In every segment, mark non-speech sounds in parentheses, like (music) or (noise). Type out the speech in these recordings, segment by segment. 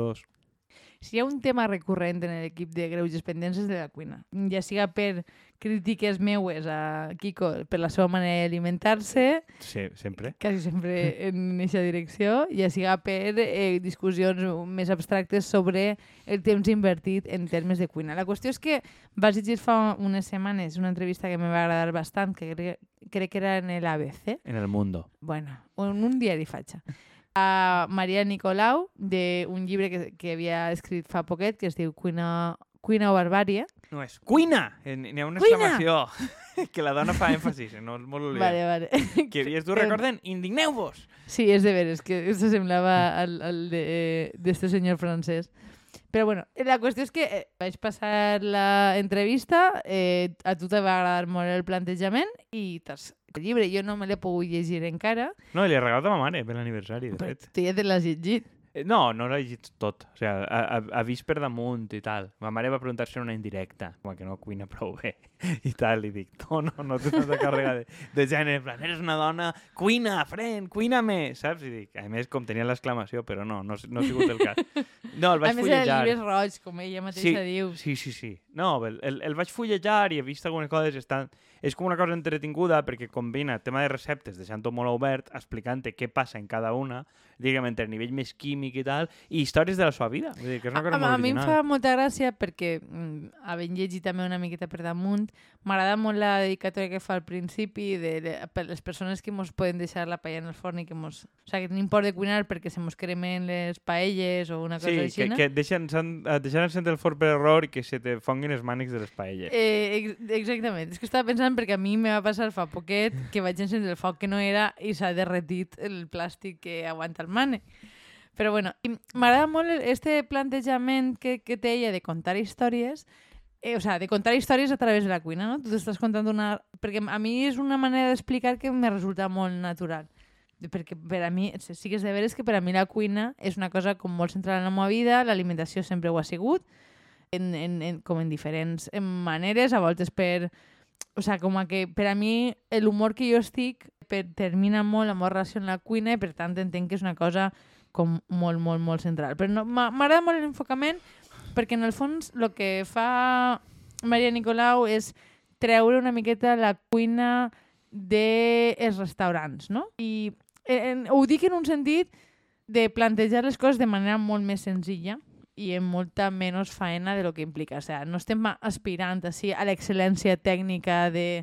dos. Si hi ha un tema recurrent en l'equip de greuges pendents és de la cuina, ja siga per crítiques meues a Kiko per la seva manera d'alimentar-se, Sí, sempre. quasi sempre (laughs) en aquesta direcció, ja siga per eh, discussions més abstractes sobre el temps invertit en termes de cuina. La qüestió és que vas llegir fa unes setmanes una entrevista que me va agradar bastant, que crec, crec que era en l'ABC, En el mundo. bueno, en un diari fatxa, a Maria Nicolau, d'un llibre que, que havia escrit fa poquet, que es diu Cuina, Cuina o Barbària. No és cuina! Eh, N'hi ha una Cuina! exclamació (laughs) que la dona fa èmfasis, eh, no és molt oblidat. Vale, vale. (laughs) Que havies tu recorden, indigneu-vos! Sí, és de veres, que això semblava al, al de, d'este senyor francès. Però bueno, la qüestió és que eh, vaig passar la entrevista, eh, a tu te va agradar molt el plantejament i t'has el llibre jo no me l'he pogut llegir encara, No, li he regalat a ma mare per l'aniversari, de però fet. tu ja te l'has llegit. Eh, No, no l'he llegit tot. O sigui, ha, ha, ha vist per damunt i tal. Ma mare va preguntar si era una indirecta, com que no cuina prou bé (laughs) i tal. I dic, no, no, no tens tanta càrrega de, de gènere. En plan, eres una dona, cuina, fren, cuina més, saps? I dic, a més, com tenia l'exclamació, però no, no, no ha sigut el cas. No, el A vaig més, el fullejar. llibre és roig, com ella mateixa diu. Sí, sí, sí. No, el, el, el vaig fullejar i he vist algunes coses. Estan... És com una cosa entretinguda perquè combina tema de receptes, deixant-ho molt obert, explicant-te què passa en cada una, diguem, entre nivell més químic i tal, i històries de la seva vida. Vull dir, que és una cosa a, molt a mi em fa molta gràcia perquè, mm, havent llegit també una miqueta per damunt, m'agrada molt la dedicatòria que fa al principi de, de, per les persones que mos poden deixar la paella en el forn i que mos... O sigui, que tenim por de cuinar perquè se mos cremen les paelles o una cosa Sí, així, que, no? que deixen, deixen encendre el forn per error i que se te fonguin els mànics de les paelles. Eh, ex exactament. És que estava pensant perquè a mi me va passar fa poquet que vaig encendre el foc que no era i s'ha derretit el plàstic que aguanta el mane. Però bueno, m'agrada molt este plantejament que, que té ella de contar històries eh, o sea, de contar històries a través de la cuina, no? Tu t'estàs contant una... Perquè a mi és una manera d'explicar que me resulta molt natural. Perquè per a mi, sí que és de veres que per a mi la cuina és una cosa com molt central en la meva vida, l'alimentació sempre ho ha sigut, en, en, en, com en diferents en maneres, a voltes per... O sigui, com a que per a mi l'humor que jo estic per, termina molt la meva relació la cuina i per tant entenc que és una cosa com molt, molt, molt central. Però no, m'agrada molt l'enfocament perquè en el fons el que fa Maria Nicolau és treure una miqueta la cuina dels restaurants, no? I en, ho dic en un sentit de plantejar les coses de manera molt més senzilla i amb molta menys faena de lo que implica. O sea, no estem aspirant així a l'excel·lència tècnica de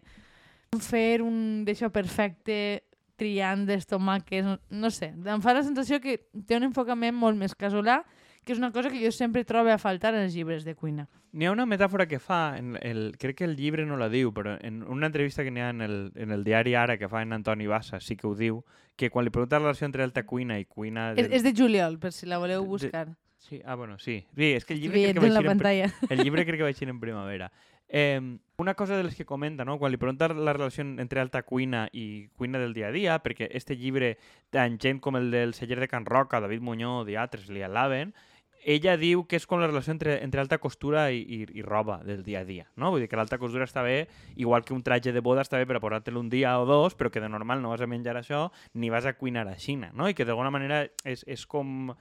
fer un d'això perfecte triant dels tomàquets, no, no sé. Em fa la sensació que té un enfocament molt més casolà, que és una cosa que jo sempre trobo a faltar en els llibres de cuina. N'hi ha una metàfora que fa, en el, crec que el llibre no la diu, però en una entrevista que n'hi ha en el, en el diari Ara que fa en Antoni Bassa sí que ho diu, que quan li pregunta la relació entre alta cuina i cuina... És, és de juliol, per si la voleu De- buscar. Sí, ah, bueno, sí. Sí, és que el llibre Veient crec que la en, (laughs) el llibre crec que vaig en primavera. Eh, una cosa de les que comenta, no? quan li pregunta la relació entre alta cuina i cuina del dia a dia, perquè este llibre, tant gent com el del celler de Can Roca, David Muñoz i altres li alaben, ella diu que és com la relació entre, entre alta costura i, i, i roba del dia a dia, no? Vull dir que l'alta costura està bé, igual que un traje de boda està bé per a posar-te'l un dia o dos, però que de normal no vas a menjar això ni vas a cuinar a Xina, no? I que d'alguna manera és, és com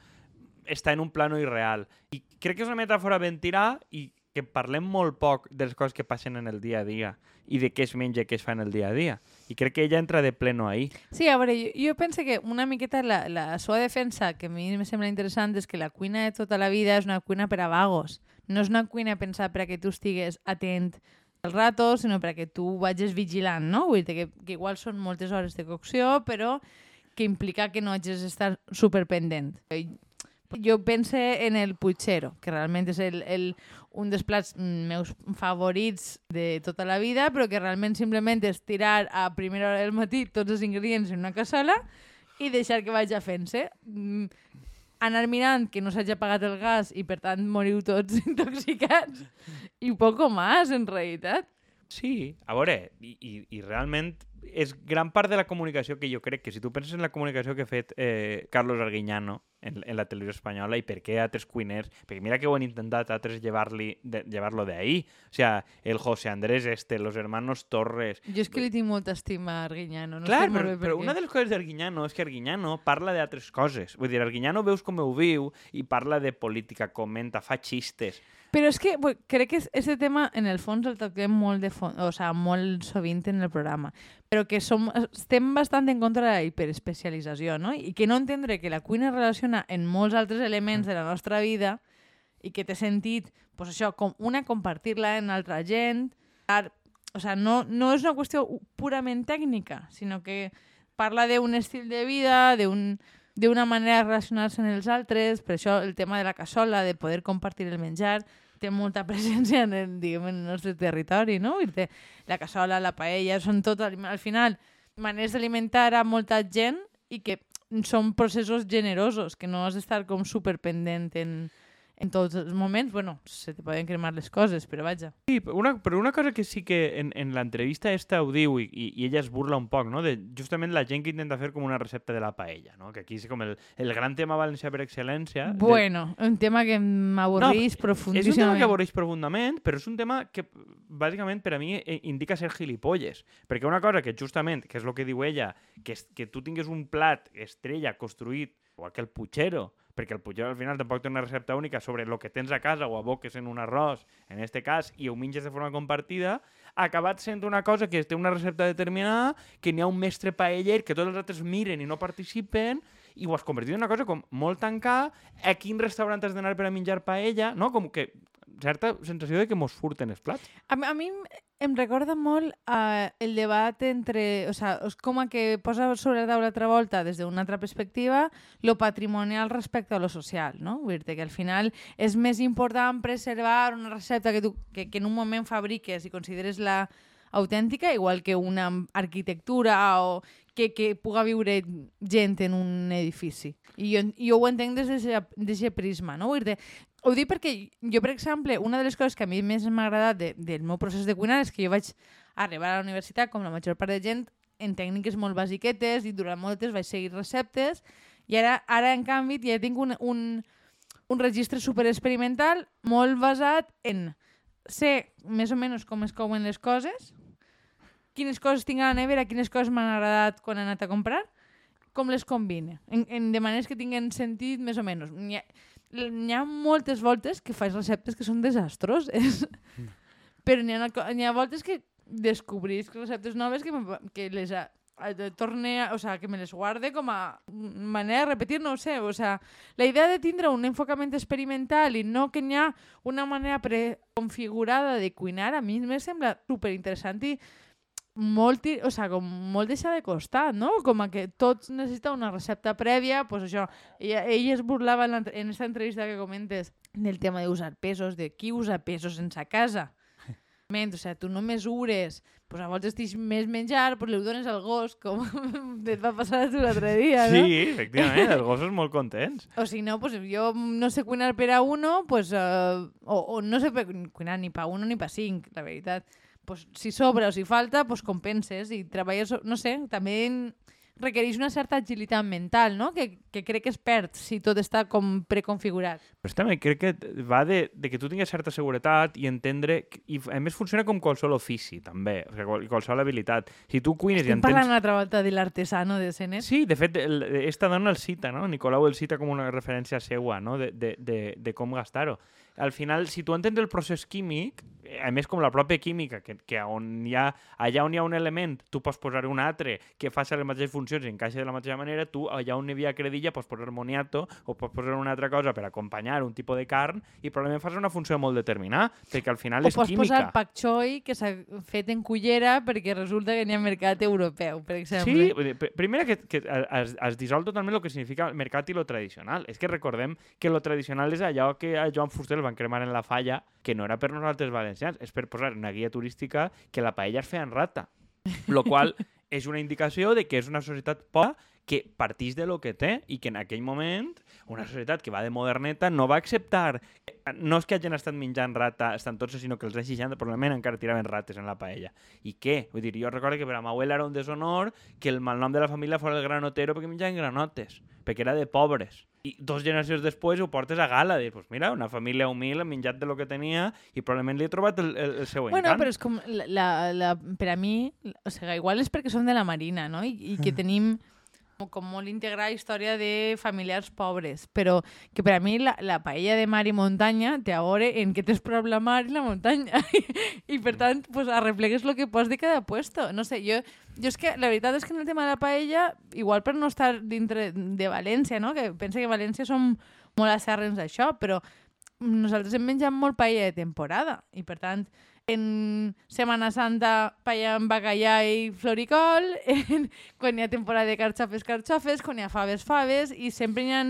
està en un plano irreal. I crec que és una metàfora ben tirada i que parlem molt poc de les coses que passen en el dia a dia i de què es menja i què es fa en el dia a dia. I crec que ella entra de pleno ahí. Sí, a veure, jo, jo penso que una miqueta la, la seva defensa, que a mi em sembla interessant, és que la cuina de tota la vida és una cuina per a vagos. No és una cuina pensada per a que tu estigues atent al rato, sinó que tu vagis vigilant, no? Vull dir que, que igual són moltes hores de cocció, però que implica que no hagis d'estar superpendent. Jo pense en el puigero, que realment és el, el, un dels plats mm, meus favorits de tota la vida, però que realment simplement és tirar a primera hora del matí tots els ingredients en una cassola i deixar que vagi fent-se. Mm, anar mirant que no s'hagi apagat el gas i per tant moriu tots (laughs) intoxicats i poco más en realitat. Sí, a veure, i, i, i realment és gran part de la comunicació que jo crec que si tu penses en la comunicació que ha fet eh, Carlos Arguiñano en, en la televisió espanyola i per què altres cuiners... Perquè mira que ho han intentat altres llevar-lo d'ahir. O sea, el José Andrés este, los hermanos Torres... Jo és que li tinc molta estima a Arguiñano. No Clar, sé però, però una de les coses d'Arguiñano és que Arguiñano parla d'altres coses. Vull dir, Arguiñano veus com ho viu i parla de política, comenta, fa xistes. Però és que crec que aquest tema, en el fons, el toquem molt, de fons, o sea, molt sovint en el programa, però que som, estem bastant en contra de la hiperespecialització, no? I que no entendre que la cuina es relaciona en molts altres elements de la nostra vida i que té sentit, pues això, com una, compartir-la en altra gent, o sea, no, no és una qüestió purament tècnica, sinó que parla d'un estil de vida, d'un d'una manera de relacionar-se amb els altres, per això el tema de la cassola, de poder compartir el menjar, té molta (laughs) presència en el, diguem, en el nostre territori, no? Dir, la cassola, la paella, són tot, al final, maneres d'alimentar a molta gent i que són processos generosos, que no has d'estar com superpendent en, en tots els moments. Bueno, se te poden cremar les coses, però vaja. Sí, però una, però una cosa que sí que en, en l'entrevista esta ho diu i, i, i ella es burla un poc, no? De justament la gent que intenta fer com una recepta de la paella, no? Que aquí és com el, el gran tema valencià per excel·lència. de- Bueno, un tema que m'avorreix És un tema profundíssimament. que avorreix profundament, però és un tema que, bàsicament, per a mi eh, indica ser gilipolles. Perquè una cosa que justament, que és el que diu ella, que, és, que tu tingues un plat estrella construït, igual que el puchero, perquè el puchero al final tampoc té una recepta única sobre el que tens a casa o aboques en un arròs, en este cas, i ho menges de forma compartida, ha acabat sent una cosa que té una recepta determinada, que n'hi ha un mestre paeller, que tots els altres miren i no participen, i ho has convertit en una cosa com molt tancada, a quin restaurant has d'anar per a menjar paella, no? Com que certa sensació de que mos furten els plats. A, a mi em- recorda molt uh, el debat entre... O sea, com a que posa sobre la taula altra volta des d'una altra perspectiva lo patrimonial respecte a lo social, no? Vull dir que al final és més important preservar una recepta que, tu, que, que en un moment fabriques i consideres la autèntica, igual que una arquitectura o que, que puga viure gent en un edifici. I jo, jo ho entenc des d'aquest prisma, no? Vull dir ho dic perquè jo, per exemple, una de les coses que a mi més m'ha agradat de, del meu procés de cuinar és que jo vaig arribar a la universitat, com la major part de gent, en tècniques molt basiquetes i durant molt temps vaig seguir receptes i ara, ara en canvi, ja tinc un, un, un registre super experimental molt basat en ser més o menys com es couen les coses, quines coses tinc a la nevera, quines coses m'han agradat quan he anat a comprar, com les combine, en, en, de maneres que tinguen sentit més o menys. N'hi ha, moltes voltes que faig receptes que són desastroses, però n'hi ha, ha voltes que descobrís receptes noves que, me- que les ha, eh, torne, a, o sea, que me les guarde com a manera de repetir, no ho sé, o sea, la idea de tindre un enfocament experimental i no que n'hi ha una manera preconfigurada de cuinar, a mi me sembla superinteressant i molt, i- o sea, com molt deixar de costat, no? Com a que tots necessita una recepta prèvia, pues això, ella, ell es burlava en, en esta entrevista que comentes del tema de usar pesos, de qui usa pesos en sa casa. (laughs) Ment, o sea, tu no mesures, pues a voltes tens més menjar, pues li ho dones al gos, com (laughs) et va passar a tu l'altre dia, no? Sí, efectivament, els gossos molt contents. O si no, pues jo no sé cuinar per a uno, pues, uh, o, o no sé per- cuinar ni pa uno ni pa cinc, la veritat. Pues, si sobra o si falta, pues compenses i treballes, no sé, també requereix una certa agilitat mental, no? Que, que crec que es perd si tot està com preconfigurat. Però també crec que va de, de que tu tinguis certa seguretat i entendre... que- I a més funciona com qualsevol ofici, també, o sigui, qual- qualsevol habilitat. Si tu cuines i Estem entens... parlant una altra volta de l'artesano de Senet. Sí, de fet, el, esta dona el cita, no? Nicolau el cita com una referència seua, no? De, de, de, de com gastar-ho. Al final, si tu entens el procés químic, a més com la pròpia química, que, que on hi ha, allà on hi ha un element, tu pots posar un altre que faci les mateixes funcions i encaixa de la mateixa manera, tu allà on hi havia credilla pots posar moniato o pots posar una altra cosa per acompanyar un tipus de carn i probablement fas una funció molt determinada, perquè al final O és pots química. posar pak choi, que s'ha fet en cullera perquè resulta que n'hi ha mercat europeu, per exemple. Sí, primera que, que es, es dissol totalment el que significa el mercat i lo tradicional. És que recordem que lo tradicional és allò que a Joan Fuster el van cremar en la falla, que no era per nosaltres valencians, és per posar una guia turística que la paella es feia en rata. Lo qual (laughs) és una indicació de que és una societat pobra que partís de lo que té i que en aquell moment una societat que va de moderneta no va acceptar no és que hagin estat menjant rata estan tots, sinó que els anys 60 probablement encara tiraven rates en la paella. I què? Vull dir, jo recordo que per a ma abuela era un deshonor que el malnom de la família fos el granotero perquè menjaven granotes, perquè era de pobres. I dos generacions després ho portes a gala, dir, pues mira, una família humil ha menjat de lo que tenia i probablement li he trobat el, el, el seu Bueno, encant. però és com, la, la, la, per a mi, o sigui, igual és perquè som de la Marina, no? I, i que tenim com, com molt integrada història de familiars pobres, però que per a mi la, la paella de mar i muntanya té a veure en què tens mar i la muntanya. I (laughs) per tant, pues, arreplegues el que pots de cada puesto. No sé, jo, jo és que la veritat és que en el tema de la paella, igual per no estar dintre de València, no? que pensa que València som molt acerrens d'això, però nosaltres hem menjat molt paella de temporada i per tant en Setmana Santa paella amb bacallà i floricol, (laughs) en, quan hi ha temporada de carxofes, carxofes, quan hi ha faves, faves, i sempre hi ha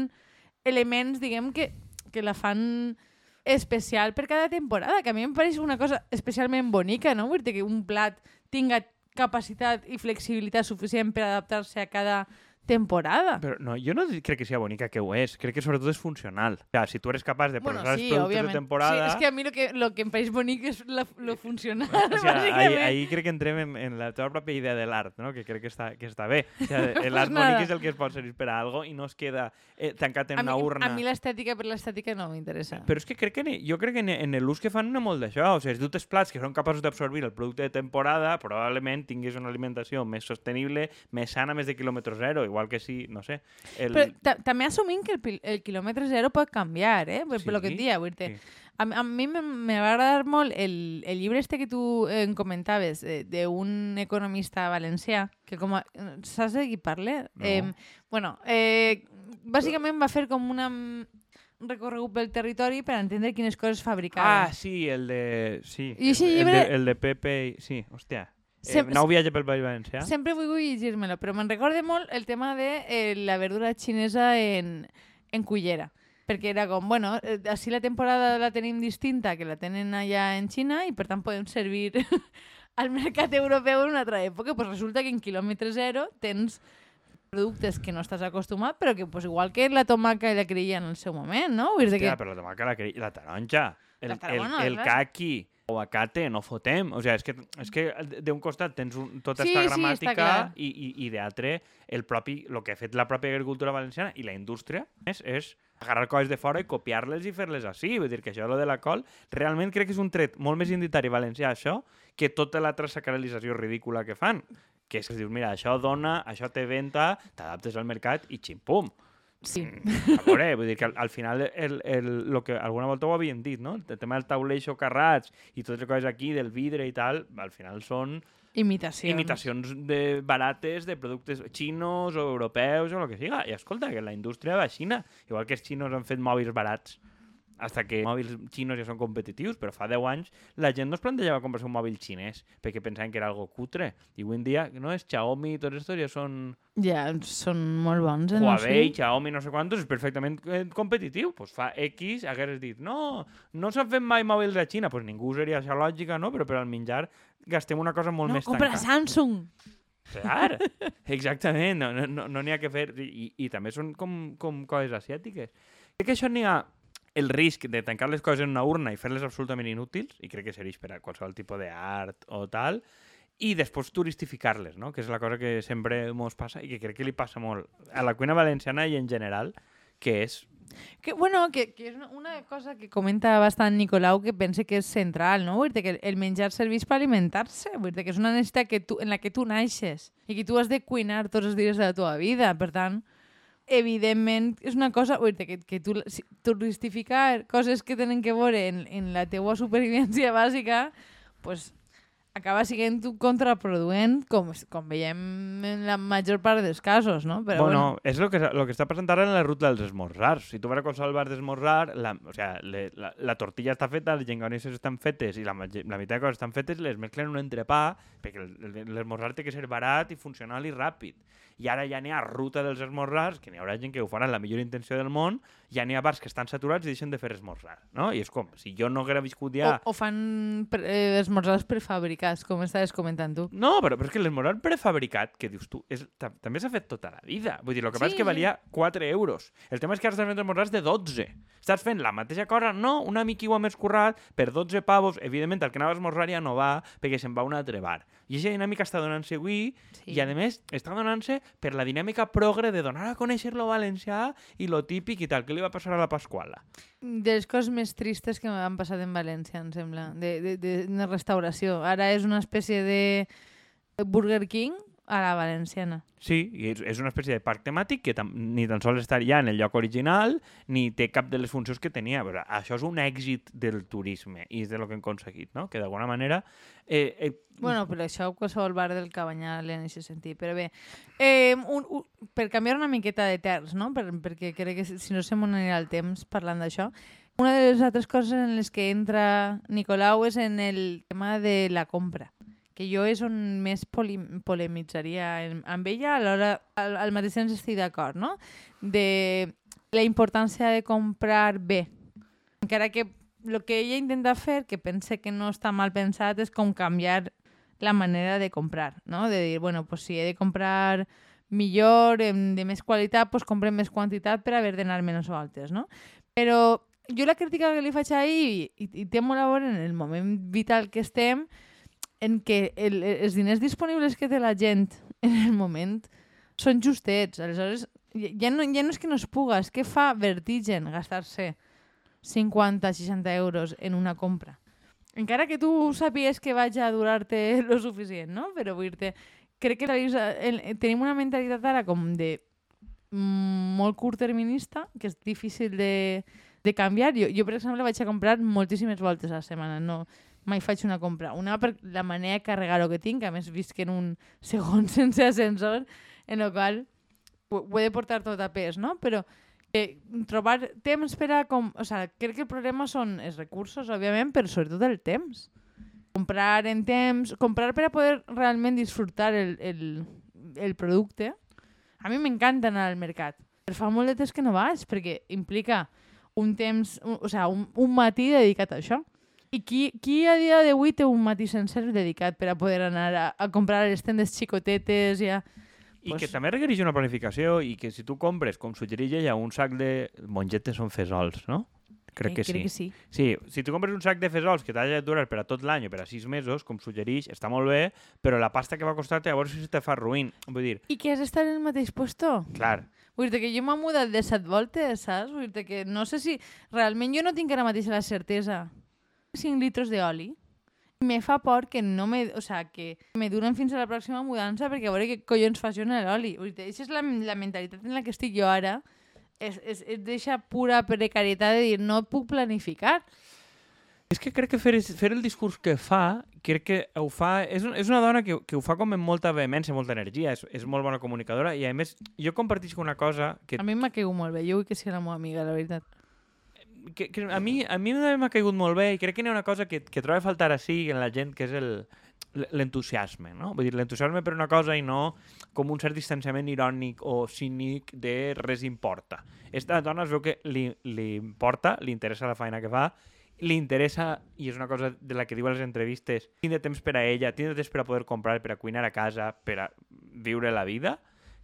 elements, diguem, que, que la fan especial per cada temporada, que a mi em pareix una cosa especialment bonica, no? Vull dir que un plat tinga capacitat i flexibilitat suficient per adaptar-se a cada temporada. Però no, jo no crec que sigui bonica, que ho és. Crec que sobretot és funcional. O sea, si tu eres capaç de Bueno, processar sí, els productes òbviament. de temporada... Sí, és que a mi lo que, lo que em pareix bonic és la, lo funcional, O sea, ahí, ahí crec que entrem en, en la teva pròpia idea de l'art, no? que crec que està, que està bé. O sea, (laughs) l'art nada. bonic és el que es pot servir per a algo i no es queda eh, tancat en a mi, una urna. A mi l'estètica per l'estètica no m'interessa. Però és que crec que ne, jo crec que en, en l'ús que fan no molt d'això. O sigui, si tu tens plats que són capaços d'absorbir el producte de temporada, probablement tinguis una alimentació més sostenible, més sana, més de quilòmetre zero, igual que si, no sé... El... Però ta també assumint que el, el quilòmetre zero pot canviar, eh? Per, Sí, per lo que vull dir sí. A, a mi me, me va agradar molt el, el llibre este que tu eh, comentaves eh, d'un economista valencià, que com a... Saps de qui parla? No. Eh, bueno, eh, bàsicament va fer com una, un recorregut pel territori per entendre quines coses fabricaven. Ah, sí, el de... Sí, I el, llibre- de, el de Pepe... Sí, hòstia. Eh, Sem- nou viatge pel País Valencià. Sempre vull llegir-me-lo, però me'n recorda molt el tema de eh, la verdura xinesa en, en cullera. Perquè era com, bueno, eh, així la temporada la tenim distinta que la tenen allà en Xina i per tant podem servir (laughs) al mercat europeu en una altra època. Pues resulta que en quilòmetre zero tens productes que no estàs acostumat, però que pues, igual que la tomaca i la creia en el seu moment, no? Dir que... Hòstia, però la tomaca, la, cre- la taronja, el, La tar- el, el clar. caqui, o acate, no fotem. O sigui, és que, és que d'un costat tens un, tota Sí, esta sí, gramàtica clar. i, i, i d'altre el propi, el que ha fet la pròpia agricultura valenciana i la indústria és, és agarrar coses de fora i copiar-les i fer-les així. Vull dir que això, lo de la col, realment crec que és un tret molt més identitari valencià, això, que tota l'altra sacralització ridícula que fan. Que és que dius, mira, això dona, això té venda, t'adaptes al mercat i xim-pum. Sí. A veure, vull dir que al, al final el, el, lo que alguna volta ho havíem dit, no? El tema del taulell socarrats i totes les coses aquí, del vidre i tal, al final són Imitacions. imitacions de barates de productes xinos o europeus o el que siga. I escolta, que la indústria va a Xina. Igual que els xinos han fet mòbils barats hasta que mòbils xinos ja són competitius, però fa 10 anys la gent no es plantejava comprar un mòbil xinès perquè pensaven que era algo cutre. I avui en dia, no, és Xiaomi i tots estos ja són Ja, són molt bons, eh? Huawei, no? Xiaomi, no sé quantos, és perfectament eh, competitiu. Pues fa X hagués dit, no, no s'han fet mai mòbils a Xina. Pues ningú seria aquesta lògica, no? Però per al menjar gastem una cosa molt No, més compra tancada. Samsung. Clar, (laughs) exactament, no n'hi no, no n'hi ha que fer. I, I també són com, com coses asiàtiques. Crec que això n'hi ha el risc de tancar les coses en una urna i fer-les absolutament inútils, i crec que sereix per a qualsevol tipus d'art o tal, i després turistificar-les, no? que és la cosa que sempre mos passa i que crec que li passa molt a la cuina valenciana i en general, que és Que, bueno, que, que és una cosa que comenta bastant Nicolau que pense que és central, no? Vull dir que el menjar serveix per alimentar-se, vull dir que és una necessitat que tu, en la que tu naixes i que tu has de cuinar tots els dies de la teva vida. Per tant, evidentment, és una cosa dir, que, que tu, si, turistificar coses que tenen que veure en, en la teua supervivència bàsica, pues, acaba sent contraproduent, com, com veiem en la major part dels casos, no? Però, bueno, és el que, lo que està passant ara en la ruta dels esmorzars. Si tu vas a qualsevol bar d'esmorzar, la, o sea, le, la, la tortilla està feta, les llengonisses estan fetes i la, la meitat de coses estan fetes, les mesclen en un entrepà, perquè l'esmorzar té que ser barat i funcional i ràpid. I ara ja n'hi ha ruta dels esmorzars, que n'hi haurà gent que ho farà amb la millor intenció del món, ja n'hi ha bars que estan saturats i deixen de fer esmorzar, no? I és com, si jo no haguera viscut ja... O, o fan pre- eh, esmorzars prefabricats com estaves comentant tu. No, però, però és que l'esmorzar prefabricat, que dius tu, és, ta- també s'ha fet tota la vida. Vull dir, el que passa Sí, és que valia 4 euros. El tema és que ara estàs fent esmorzars de 12. Estàs fent la mateixa cosa, no, una mica ha més currat, per 12 pavos, evidentment el que anava a esmorzar ja no va, perquè se'n va a un altre bar. I aquesta dinàmica està donant-se avui, Sí. i a més està donant-se per la dinàmica progre de donar a conèixer lo valencià i lo típic i tal, que li va passar a la Pasquala. De les coses més tristes que m'han passat en València, em sembla, de, de, de, de restauració. Ara és una espècie de Burger King a la valenciana. Sí, i és, és una espècie de parc temàtic que tam ni tan sols està ja en el lloc original ni té cap de les funcions que tenia. Però això és un èxit del turisme i és de lo que hem aconseguit, no? Que d'alguna manera... Eh, eh, Bueno, però això qualsevol bar del Cabanyal en aquest sentit. Però bé, eh, un, un, per canviar una miqueta de terç, no? Per, perquè crec que si si no se m'anirà el temps parlant d'això, una de les altres coses en les que entra Nicolau és en el tema de la compra que jo és on més polemitzaria amb ella, alhora al, al mateix temps estic d'acord, no? De la importància de comprar bé. Encara que el que ella intenta fer, que pense que no està mal pensat, és com canviar la manera de comprar, no? De dir, bueno, pues si he de comprar millor, de més qualitat, pues comprem més quantitat per haver d'anar menys voltes, no? Però jo la crítica que li faig ahir, i, i té molt a veure en el moment vital que estem, en què el, els diners disponibles que té la gent en el moment són justets. Aleshores, ja no, ja no és que no es puga, és que fa vertigen gastar-se 50-60 euros en una compra. Encara que tu sàpigues que vaig a durar-te (laughs) lo suficient, no? Però vull dir-te, crec que tenim una mentalitat ara com de mm, molt curtterminista, que és difícil de, de canviar. Jo, jo, per exemple, vaig a comprar moltíssimes voltes a la setmana. No, mai faig una compra. Una per la manera de carregar-ho que tinc, a més visc en un (laughs) segon sense ascensor, en el qual ho he de portar tot a pes, no? Però eh, trobar temps per a... Com, o sea, crec que el problema són els recursos, òbviament, però sobretot el temps. Comprar en temps, comprar per a poder realment disfrutar el, el, el producte. A mi m'encanta anar al mercat. Però fa molt de temps que no vaig, perquè implica un temps, un, o sea, un, un matí dedicat a això. I qui, qui a dia d'avui té un matí sencer dedicat per a poder anar a, a comprar les tendes xicotetes i a... I Pues- que també requereix una planificació i que si tu compres, com suggereix ella, un sac de... Mongetes són fesols, no? Crec que Eh, crec sí. que sí. Sí, si tu compres un sac de fesols que t'ha de durar per a tot l'any o per a sis mesos, com suggereix, està molt bé, però la pasta que va costar-te llavors si te fa ruïn. Vull dir, I que has d'estar en el mateix puesto? clar, Vull dir que jo m'he mudat de set voltes, saps? Vull dir que no sé si... Realment jo no tinc ara mateix la certesa. 5 litros d'oli. Me fa por que no me... O sea, que me duren fins a la pròxima mudança perquè a veure què collons fa jo en l'oli. Aquesta és la, la mentalitat en la que estic jo ara. És, és, és deixa pura precarietat de dir no puc planificar. És que crec que fer, fer el discurs que fa, crec que ho fa... És, un, és una dona que, que ho fa com amb molta vehemència, molta energia, és, és molt bona comunicadora i a més jo compartisc una cosa que, A mi m'ha caigut molt bé. Jo vull que sigui la meva amiga, la veritat. Que, que a mi, a mi m'ha caigut molt bé i crec que n'hi ha una cosa que, que trobo a faltar així en la gent, que és el l'entusiasme, no? Vull dir, l'entusiasme per una cosa i no com un cert distanciament irònic o cínic de res importa. Esta dona es veu que li, li importa, li interessa la feina que fa, li interessa, i és una cosa de la que diu a les entrevistes, tindre temps per a ella, tindre temps per a poder comprar, per a cuinar a casa, per a viure la vida,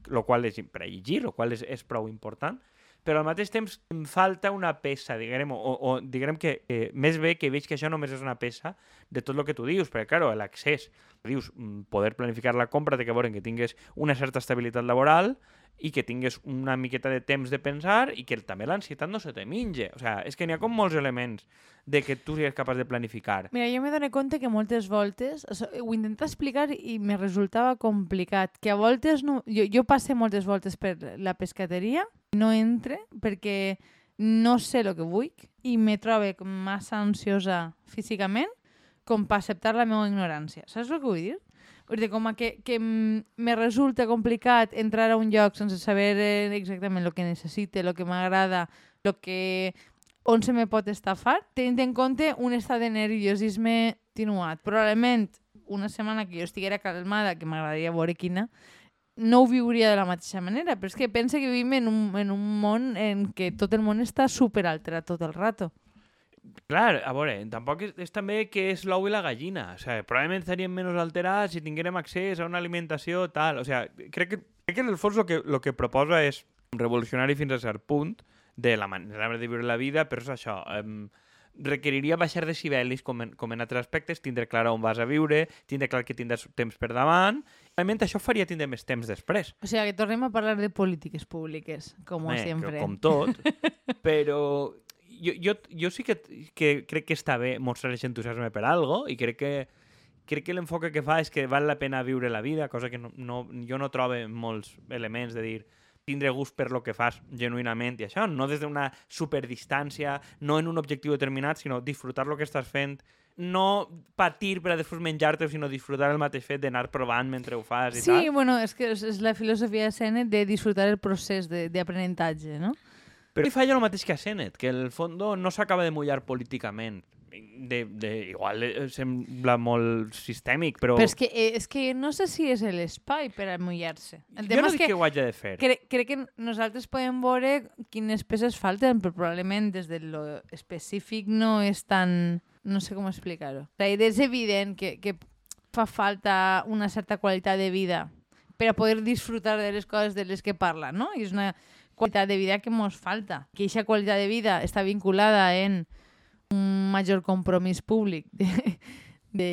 lo qual és per a llegir, lo qual és, és prou important, però al mateix temps em falta una peça, diguem, o, o diguem que, que més bé que veig que això només és una peça de tot el que tu dius, perquè, claro, l'accés, dius, mm, poder planificar la compra té que veure que tingues una certa estabilitat laboral i que tingues una miqueta de temps de pensar i que també l'ansietat no se te minge. O sea, és que n'hi ha com molts elements de que tu sigues capaç de planificar. Mira, jo dono compte que moltes voltes, o sigui, ho intento explicar i me resultava complicat, que a voltes no, jo, jo passe moltes voltes per la pescateria, no entre perquè no sé el que vull i me trobe massa ansiosa físicament com per acceptar la meva ignorància. Saps el que vull dir? Dir, com que, que me resulta complicat entrar a un lloc sense saber eh, exactament el que necessite, el que m'agrada, el que on se me pot estafar, tenint en compte un estat de nerviosisme continuat. Probablement una setmana que jo estiguera calmada, que m'agradaria veure quina, no ho viuria de la mateixa manera, però és que pensa que vivim en un, en un món en què tot el món està super alterat tot el rato. Clar, a veure, tampoc és, és també que és l'ou i la gallina. O sigui, probablement estaríem menys alterats si tinguérem accés a una alimentació tal. O sigui, crec que, crec que en el fons el que, lo que proposa és revolucionari fins a cert punt de la manera de viure la vida, però és això. Um, requeriria baixar decibelis com en, com en altres aspectes, tindre clar on vas a viure, tindre clar que tindràs temps per davant. Realment això faria tindre més temps després. O sigui, que tornem a parlar de polítiques públiques, com Eh, sempre. Com tot. (laughs) però jo, jo, jo sí que, que crec que està bé mostrar aquest entusiasme per algo i crec que crec que l'enfoque que fa és que val la pena viure la vida, cosa que no, no, jo no trobo molts elements de dir tindre gust per lo que fas genuïnament i això, no des d'una superdistància, no en un objectiu determinat, sinó disfrutar lo que estàs fent, no patir per a després menjar-te, sinó disfrutar el mateix fet d'anar provant mentre ho fas i Sí, tal. bueno, és que és, és la filosofia de Sennett de disfrutar el procés de- d'aprenentatge, no? Però fa allò el mateix que a Sennett, que el fondo no s'acaba de mullar políticament. De, de, igual eh, sembla molt sistèmic, però... Però és que, eh, és que no sé si és l'espai per a mullar-se. El jo no dic que, que ho hagi de fer. cre crec que nosaltres podem veure quines peces falten, però probablement des de lo específic no és tan... No sé com explicar-ho. O sigui, és evident que, que fa falta una certa qualitat de vida per a poder disfrutar de les coses de les que parla, no? I és una qualitat de vida que mos falta. Que aquesta qualitat de vida està vinculada en un major compromís públic de, de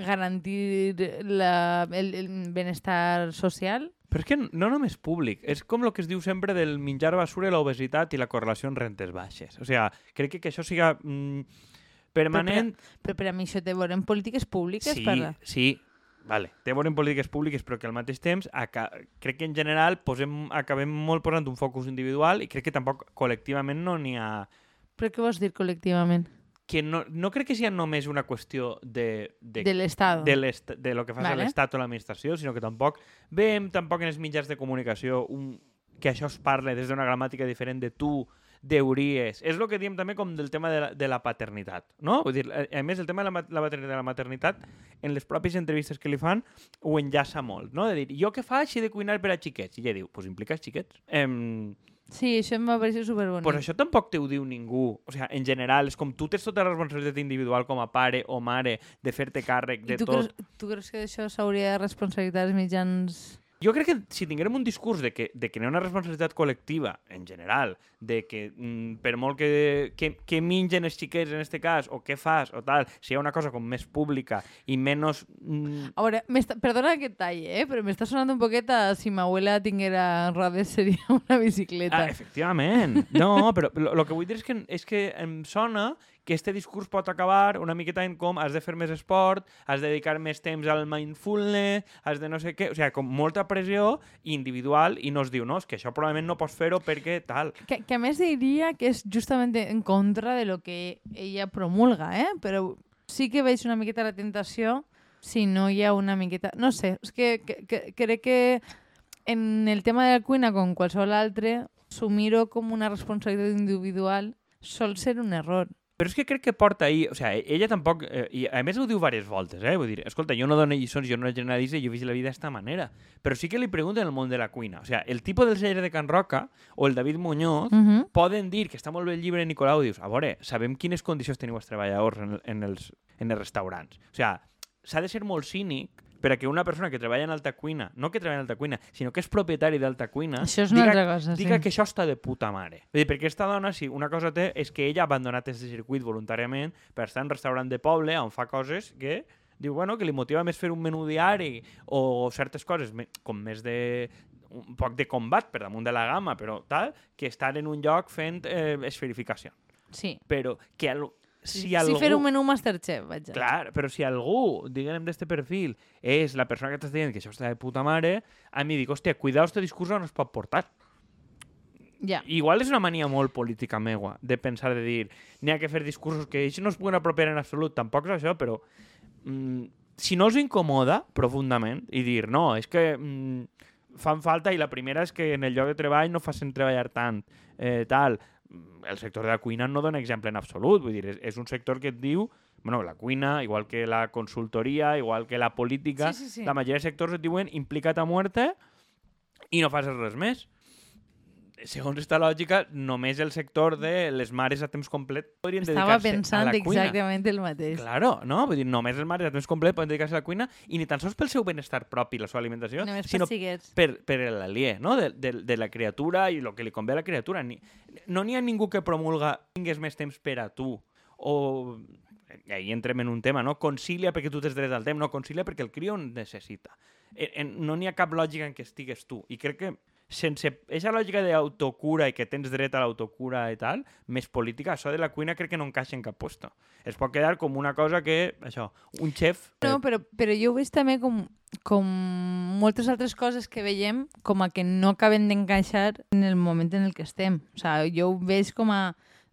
garantir la, el, el benestar social. Però és que no només públic, és com el que es diu sempre del menjar basura, l'obesitat i la correlació en rentes baixes. O sigui, crec que, que això siga mm, permanent... Però per a mi això té a veure en polítiques públiques, sí, parla. sí, vale. Té a veure en polítiques públiques, però que al mateix temps aca crec que en general posem, acabem molt posant un focus individual i crec que tampoc col·lectivament no n'hi ha... Però què vols dir col·lectivament? Que no, no crec que sigui només una qüestió de, de, De l'Estat. de, de lo que fa vale. l'Estat o l'administració, sinó que tampoc veiem tampoc en els mitjans de comunicació un, que això es parle des d'una gramàtica diferent de tu, deuries. És el que diem també com del tema de la, de la paternitat, no? Vull dir, a, a més, el tema de la, la paternitat, de la maternitat, en les pròpies entrevistes que li fan, ho enllaça molt, no? De dir, jo què faig si he de cuinar per a xiquets? I ella diu, doncs pues implica els xiquets. Em, Sí, això em va parèixer superbonic. pues això tampoc te ho diu ningú. O sigui, en general, és com tu tens tota la responsabilitat individual com a pare o mare de fer-te càrrec I de tu tot. creus, tu creus que això s'hauria de responsabilitzar els mitjans... Jo crec que si tinguérem un discurs de que, de que no hi ha una responsabilitat col·lectiva, en general, de que mm, per molt que, que, que mengen els xiquets en este cas, o què fas, o tal, si hi ha una cosa com més pública i menys... Mm, A veure, perdona que et talli, eh? però m'està sonant un poquet a si ma abuela tinguera rodes seria una bicicleta. ah, efectivament. No, però el que vull dir és que, és que em sona que este discurs pot acabar una miqueta en com has de fer més esport, has de dedicar més temps al mindfulness, has de no sé què... O sigui, com molta pressió individual i no es diu, no, és que això probablement no pots fer-ho perquè tal. Que, que a més diria que és justament en contra de lo que ella promulga, eh? però sí que veig una miqueta la tentació si no hi ha una miqueta... No sé, és que, que, que crec que en el tema de la cuina, com qualsevol altre, assumir-ho com una responsabilitat individual sol ser un error. Però és que crec que porta ahí... O sigui, ella tampoc... Eh, I a més ho diu diverses voltes, eh? Vull dir, escolta, jo no dono lliçons, jo no generalitzo, jo he vist la vida d'esta manera. Però sí que li pregunten el món de la cuina. O sigui, el tipus del celler de Can Roca o el David Muñoz Uh -huh. poden dir que està molt bé el llibre de Nicolau, dius, a veure, sabem quines condicions teniu els treballadors en, en, els, en els restaurants. O sigui, s'ha de ser molt cínic per a que una persona que treballa en alta cuina, no que treballa en alta cuina, sinó que és propietari d'alta cuina, Això és una diga, cosa, diga sí. que això està de puta mare. Vull dir, perquè aquesta dona, si una cosa té, és que ella ha abandonat aquest circuit voluntàriament per estar en un restaurant de poble on fa coses que diu, bueno, que li motiva més fer un menú diari o certes coses com més de un poc de combat per damunt de la gamma, però tal, que estar en un lloc fent eh, esferificació. Sí. Però que si Si, algú... fer un menú Masterchef, vaja. Clar, però si algú, diguem d'este perfil, és la persona que t'està dient que això està de puta mare, a mi dic, hòstia, cuidao, este discurs no es pot portar. Ja. Igual és una mania molt política meua, de pensar, de dir, n'hi ha que fer discursos que ells no es puguen apropiar en absolut, tampoc és això, però mm, si no els incomoda profundament i dir, no, és que mm, fan falta i la primera és que en el lloc de treball no facin treballar tant, eh, tal, el sector de la cuina no dona exemple en absolut, vull dir, és, és un sector que et diu, bueno, la cuina, igual que la consultoria, igual que la política, Sí, sí, sí. la majoria de sectors et diuen implica't a muerte i no fas res més. Segons aquesta lògica, només el sector de les mares a temps complet podrien Estava dedicar-se a pensant la cuina. exactament el mateix. Claro, no? Vull dir, només les mares a temps complet poden dedicar-se a la cuina i ni tan sols pel seu benestar propi, la seva alimentació, Només sinó per, per l'aliè, no? De, de, de la criatura i el que li convé a la criatura. Ni, no n'hi ha ningú que promulga tingues més temps per a tu o i ahí entrem en un tema, no? Concilia perquè tu tens dret al temps, no, concilia perquè el crio necessita. En, en, no n'hi ha cap lògica en què estigues tu. I crec que sense aquesta lògica d'autocura i que tens dret a l'autocura i tal, més política, això de la cuina crec que no encaixa en cap puesto. Es pot quedar com una cosa que, això, un xef... No, però, però jo ho veig també com, com moltes altres coses que veiem com a que no acaben d'encaixar en el moment en el que estem. O sigui, jo ho veig com a...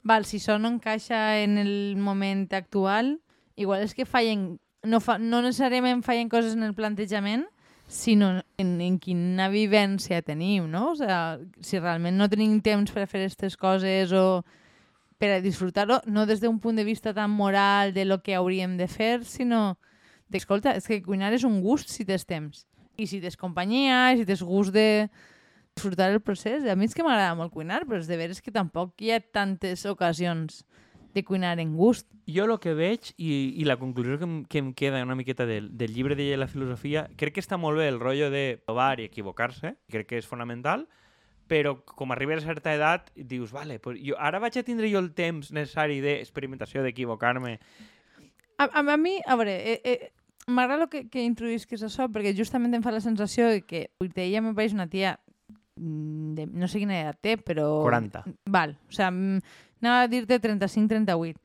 Val, si això no encaixa en el moment actual, igual és que fallen... No, fa, no necessàriament fallen coses en el plantejament, sinó en, en quina vivència tenim, no? O sigui, si realment no tenim temps per fer aquestes coses o per a disfrutar-ho, no des d'un punt de vista tan moral de lo que hauríem de fer, sinó de, escolta, és que cuinar és un gust si tens temps. I si tens companyia, si tens gust de disfrutar el procés. A mi és que m'agrada molt cuinar, però és de veres que tampoc hi ha tantes ocasions de cuinar en gust. Jo el que veig, i, i la conclusió que em, que em queda una miqueta del, del llibre de la filosofia, crec que està molt bé el rotllo de provar i equivocar-se, crec que és fonamental, però com arribes a certa edat dius, vale, pues jo, ara vaig a tindre jo el temps necessari d'experimentació, d'equivocar-me. A, a, a mi, a veure, eh, eh, m'agrada que, que introduïsques això, perquè justament em fa la sensació de que ella me pareix una tia mm, de, no sé quina edat té, però... 40. Val, o sigui, mm, anava a dir-te 35-38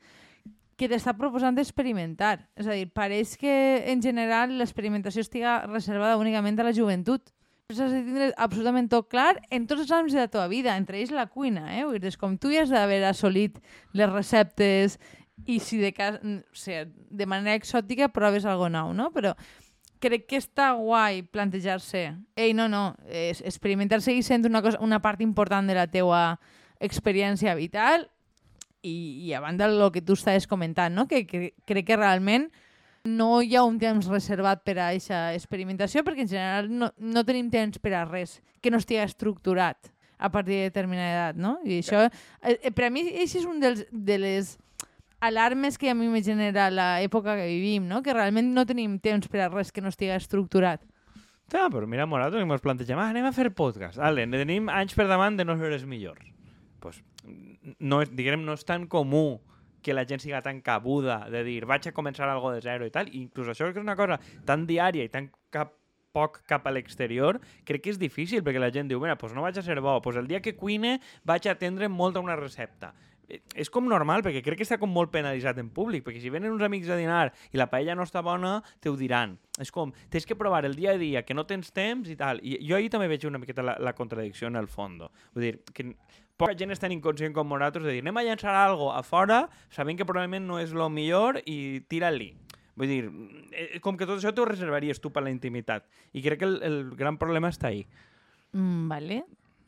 que t'està proposant d'experimentar. És a dir, pareix que en general l'experimentació estiga reservada únicament a la joventut. Però has de tindre absolutament tot clar en tots els àmbits de la teva vida, entre ells la cuina. Eh? Vull dir, com tu ja has d'haver assolit les receptes i si de, cas, o sigui, de manera exòtica proves algo nou, no? Però crec que està guai plantejar-se. Ei, no, no, experimentar seguir sent una, cosa, una part important de la teua experiència vital i, i a banda del que tu estaves comentant, no? que, que crec que realment no hi ha un temps reservat per a aquesta experimentació perquè en general no, no tenim temps per a res que no estigui estructurat a partir de determinada edat, no? I això, eh, per a mi, això és un dels, de les alarmes que a mi me genera l'època que vivim, no? Que realment no tenim temps per a res que no estigui estructurat. Ja, però mira, nosaltres ens plantegem, ah, anem a fer podcast. Ale, tenim anys per davant de no ser els millors. Pues, no, és, diguem, no és tan comú que la gent siga tan cabuda de dir vaig a començar algo de zero i tal. I inclús això que és una cosa tan diària i tan cap, poc cap a l'exterior, crec que és difícil perquè la gent diu, mira, pues no vaig a ser bo, pues el dia que cuine vaig a atendre molt a una recepta. Eh, És com normal, perquè crec que està com molt penalitzat en públic, perquè si venen uns amics a dinar i la paella no està bona, te ho diran. És com, tens que provar el dia a dia, que no tens temps i tal. I jo ahir també veig una miqueta la, la contradicció en el fondo. Vull dir, que poca gent és tan inconscient com nosaltres de dir anem a llançar algo a fora sabent que probablement no és lo millor i tira-li. Vull dir, eh, com que tot això t'ho reservaries tu per la intimitat. I crec que el, el gran problema està ahí. Mm, vale.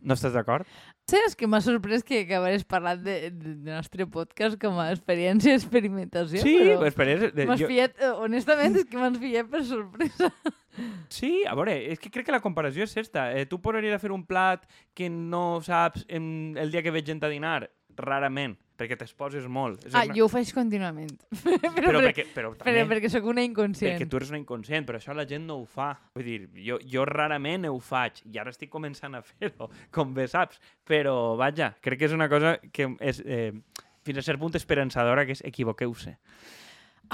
No estàs d'acord? Saps que m'ha sorprès que acabares parlant de, de, de nostre podcast com a experiència i experimentació? Sí, però és, de, jo, pillat, eh, honestament, és que m'has pillat per sorpresa. Sí, a veure, és que crec que la comparació és esta. Eh, tu podries fer un plat que no saps en el dia que veig gent a dinar, rarament, perquè t'exposes molt. És Ah, una- jo ho faig contínuament. (laughs) però, però, perquè, però però també perquè sóc una inconscient. perquè tu eres una inconscient, però això la gent no ho fa. Vull dir, jo, jo rarament ho faig i ara estic començant a fer-ho, (laughs) com bé saps. Però, vaja, crec que és una cosa que és eh, fins a cert punt esperançadora, que és equivoqueu-se.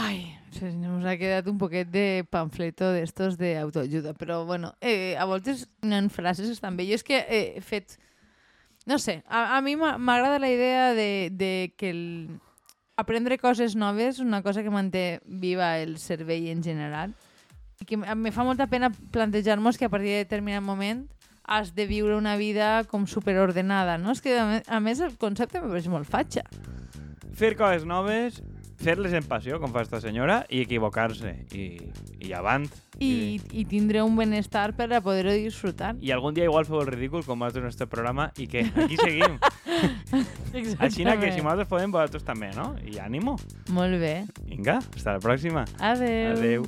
Ai, se nos ha quedat un poquet de pamfleto d'estos d'autoajuda, però bueno, eh, a voltes en frases estan bé. Jo és que eh, he fet... No sé, a, a mi m'agrada la idea de, de que el, aprendre coses noves és una cosa que manté viva el cervell en general. I que me fa molta pena plantejar-nos que a partir de determinat moment has de viure una vida com superordenada, no? És que a més el concepte me pareix molt fatxa. Fer coses noves, fer-les en passió, com fa esta senyora, i equivocar-se. I, i avant. I, i tindre un benestar per a poder-ho disfrutar. I algun dia igual feu el ridícul, com vas en este programa, i que (laughs) aquí seguim. Així que si nosaltres podem, vosaltres també, no? I ànimo. Molt bé. Vinga, hasta la pròxima. Adeu. Adeu.